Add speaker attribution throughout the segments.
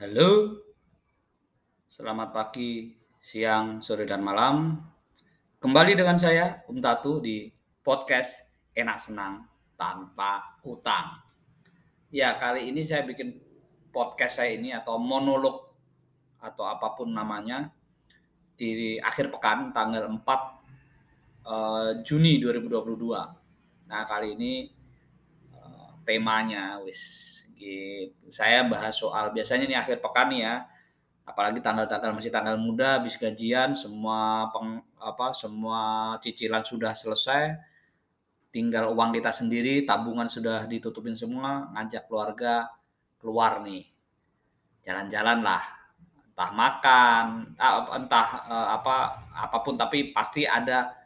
Speaker 1: Halo, selamat pagi, siang, sore, dan malam. Kembali dengan saya, Um Tatu, di podcast Enak Senang Tanpa Utang. Ya, kali ini saya bikin podcast saya ini atau monolog atau apa pun namanya di akhir pekan tanggal 4 uh, Juni 2022. Nah, kali ini uh, temanya wis gitu. Saya bahas soal biasanya nih akhir pekan ya, apalagi tanggal-tanggal masih tanggal muda habis gajian semua peng, apa semua cicilan sudah selesai. Tinggal uang kita sendiri tabungan sudah ditutupin semua ngajak keluarga keluar nih. Jalan-jalan lah. Entah makan entah eh, apa apa pun tapi pasti ada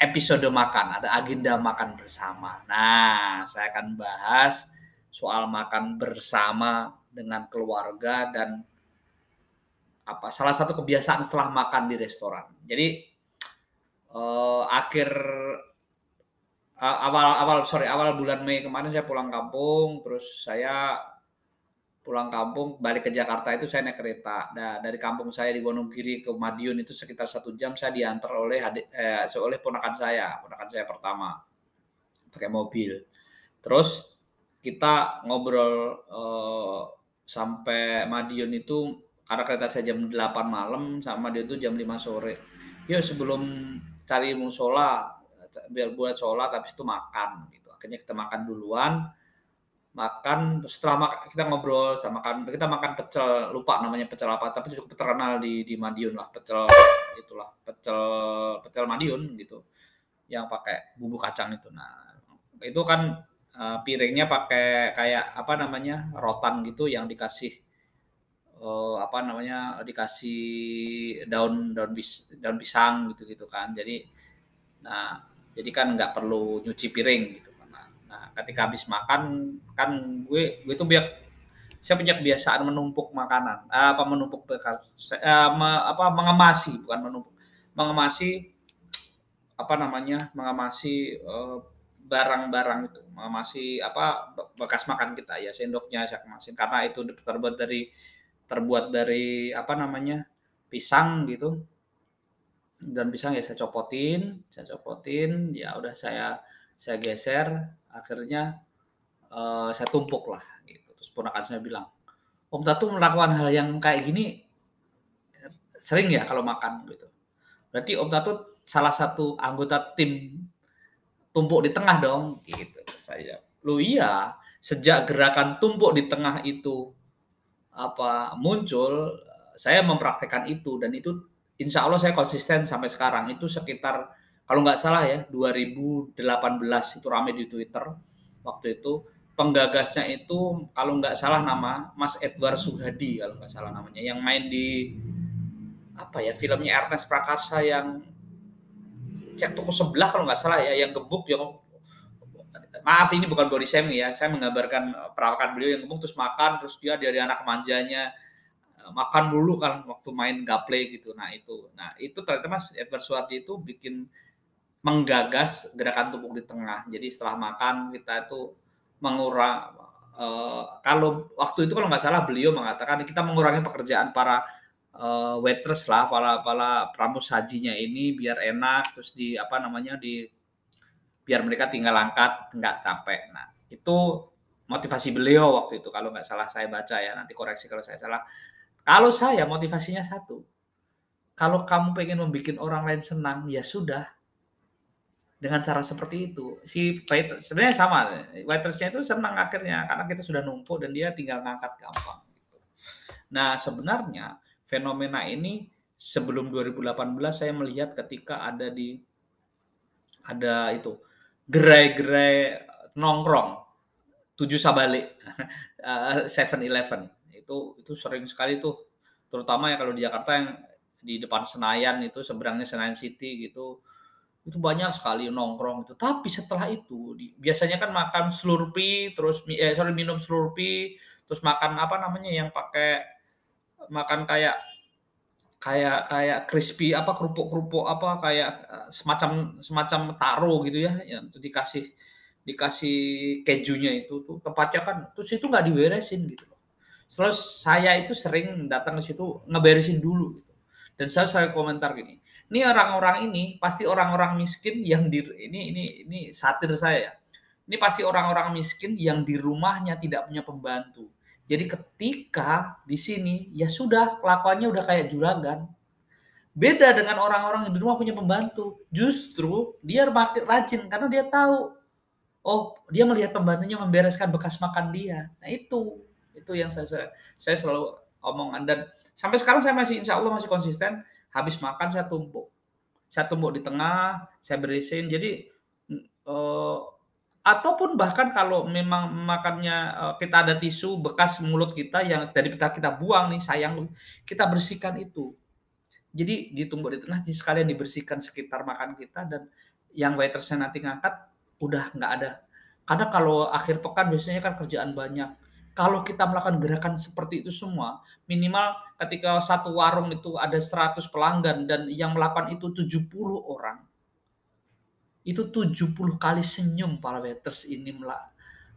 Speaker 1: episode makan ada agenda makan bersama. Nah saya akan bahas soal makan bersama dengan keluarga dan apa salah satu kebiasaan setelah makan di restoran. Jadi uh, akhir uh, awal awal sorry awal bulan Mei kemarin saya pulang kampung, terus saya pulang kampung balik ke Jakarta itu saya naik kereta. Nah, dari kampung saya di Wonogiri ke Madiun itu sekitar satu jam saya diantar oleh eh, oleh ponakan saya, ponakan saya pertama pakai mobil. Terus kita ngobrol uh, sampai Madiun itu karena kereta saya jam 8 malam sama Madiun itu jam 5 sore. Yuk sebelum cari musola biar buat sholat habis itu makan gitu. Akhirnya kita makan duluan. Makan setelah makan kita ngobrol sama makan kita makan pecel lupa namanya pecel apa tapi cukup terkenal di di Madiun lah pecel itulah pecel pecel Madiun gitu yang pakai bumbu kacang itu. Nah, itu kan uh, piringnya pakai kayak apa namanya rotan gitu yang dikasih uh, apa namanya dikasih daun daun bis daun pisang gitu gitu kan. Jadi nah jadi kan nggak perlu nyuci piring gitu kan. Nah, nah ketika habis makan kan gue gue tuh biar saya punya kebiasaan menumpuk makanan apa menumpuk uh, me, apa mengemasi bukan menumpuk mengemasi apa namanya mengemasi uh, barang-barang itu masih apa bekas makan kita ya sendoknya saya kemasin karena itu terbuat dari terbuat dari apa namanya pisang gitu. Dan pisang ya saya copotin saya copotin ya udah saya saya geser akhirnya uh, saya tumpuk lah gitu. Terus ponakan saya bilang Om Tatu melakukan hal yang kayak gini sering ya kalau makan gitu. Berarti Om Tatu salah satu anggota tim tumpuk di tengah dong. Gitu saya lu iya sejak gerakan tumpuk di tengah itu apa muncul saya mempraktekkan itu. Dan itu insya Allah saya konsisten sampai sekarang. Itu sekitar kalau nggak salah ya 2018 itu ramai di Twitter waktu itu. Penggagasnya itu kalau nggak salah nama Mas Edward Suhadi kalau nggak salah namanya. Yang main di apa ya filmnya Ernest Prakarsa yang cek toko sebelah kalau nggak salah ya yang gebuk yang maaf ini bukan body shaming ya. Saya menggambarkan perawakan beliau yang gebuk terus makan terus dia dari anak manjanya eh, makan dulu kan waktu main gaple gitu. Nah itu. Nah itu ternyata mas Edward Suwardi itu bikin menggagas gerakan tubuh di tengah. Jadi setelah makan kita itu mengurang uh, kalau waktu itu kalau nggak salah beliau mengatakan kita mengurangi pekerjaan para uh, waitress lah para para pramus hajinya ini biar enak terus di apa namanya di biar mereka tinggal angkat nggak capek. Nah itu motivasi beliau waktu itu kalau nggak salah saya baca ya nanti koreksi kalau saya salah. Kalau saya motivasinya satu, kalau kamu pengen membuat orang lain senang ya sudah dengan cara seperti itu si waiter sebenarnya sama waitersnya itu senang akhirnya karena kita sudah numpuk dan dia tinggal ngangkat gampang. Gitu. Nah sebenarnya fenomena ini sebelum 2018 saya melihat ketika ada di ada itu gerai-gerai nongkrong tujuh sabalik Seven Eleven. Itu itu sering sekali tuh terutama ya kalau di Jakarta yang di depan Senayan itu seberangnya Senayan City gitu itu banyak sekali nongkrong itu tapi setelah itu di, biasanya kan makan slurpee terus eh sorry minum slurpee terus makan apa namanya yang pakai makan kayak kayak kayak crispy apa kerupuk-kerupuk apa kayak eh, semacam semacam taro gitu ya yang dikasih dikasih kejunya itu tuh tempatnya kan terus itu nggak diberesin gitu loh Selalu saya itu sering datang ke situ ngeberesin dulu gitu. Dan saya saya komentar gini, ini orang-orang ini pasti orang-orang miskin yang di ini ini ini satir saya ya. Ini pasti orang-orang miskin yang di rumahnya tidak punya pembantu. Jadi ketika di sini ya sudah kelakuannya udah kayak juragan. Beda dengan orang-orang yang di rumah punya pembantu. Justru dia makin rajin karena dia tahu oh dia melihat pembantunya membereskan bekas makan dia. Nah itu itu yang saya saya, saya selalu omongan dan sampai sekarang saya masih insya Allah masih konsisten habis makan saya tumpuk saya tumpuk di tengah saya berisin jadi uh, ataupun bahkan kalau memang makannya uh, kita ada tisu bekas mulut kita yang dari kita kita buang nih sayang kita bersihkan itu. Jadi ditumpuk di tengah sekalian dibersihkan sekitar makan kita dan yang waitersnya nanti ngangkat udah nggak ada. Karena kalau akhir pekan biasanya kan kerjaan banyak. Kalau kita melakukan gerakan seperti itu semua, minimal ketika satu warung itu ada 100 pelanggan dan yang melakukan itu 70 orang, itu 70 kali senyum para waiters ini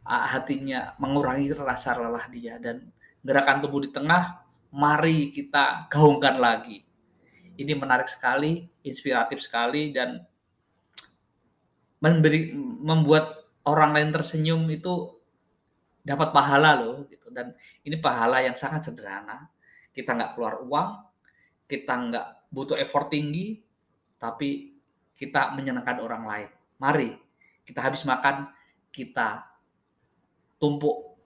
Speaker 1: hatinya mengurangi rasa lelah dia. Dan gerakan tubuh di tengah mari kita gaungkan lagi. Ini menarik sekali, inspiratif sekali dan memberi membuat orang lain tersenyum itu dapat pahala loh gitu. Dan ini pahala yang sangat sederhana. Kita nggak keluar uang kita nggak butuh effort tinggi tapi kita menyenangkan orang lain. Mari kita habis makan kita tumpuk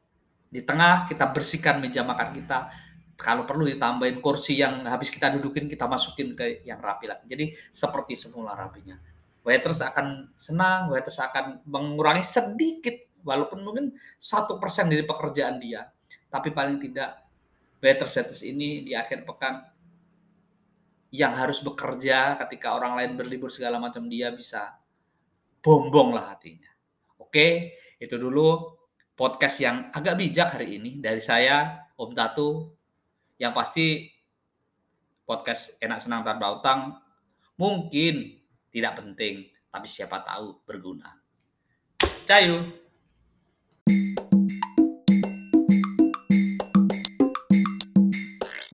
Speaker 1: di tengah kita bersihkan meja makan kita. Kalau perlu ditambahin kursi yang habis kita dudukin kita masukin ke yang rapi lagi. Jadi seperti semula rapinya. Waiters akan senang waiters akan mengurangi sedikit walaupun mungkin satu persen dari pekerjaan dia, tapi paling tidak waiters-waiters ini di akhir pekan yang harus bekerja ketika orang lain berlibur segala macam dia bisa bombong lah hatinya. Oke, itu dulu podcast yang agak bijak hari ini dari saya Om Tatu yang pasti podcast enak senang tanpa utang mungkin tidak penting tapi siapa tahu berguna. Cayu.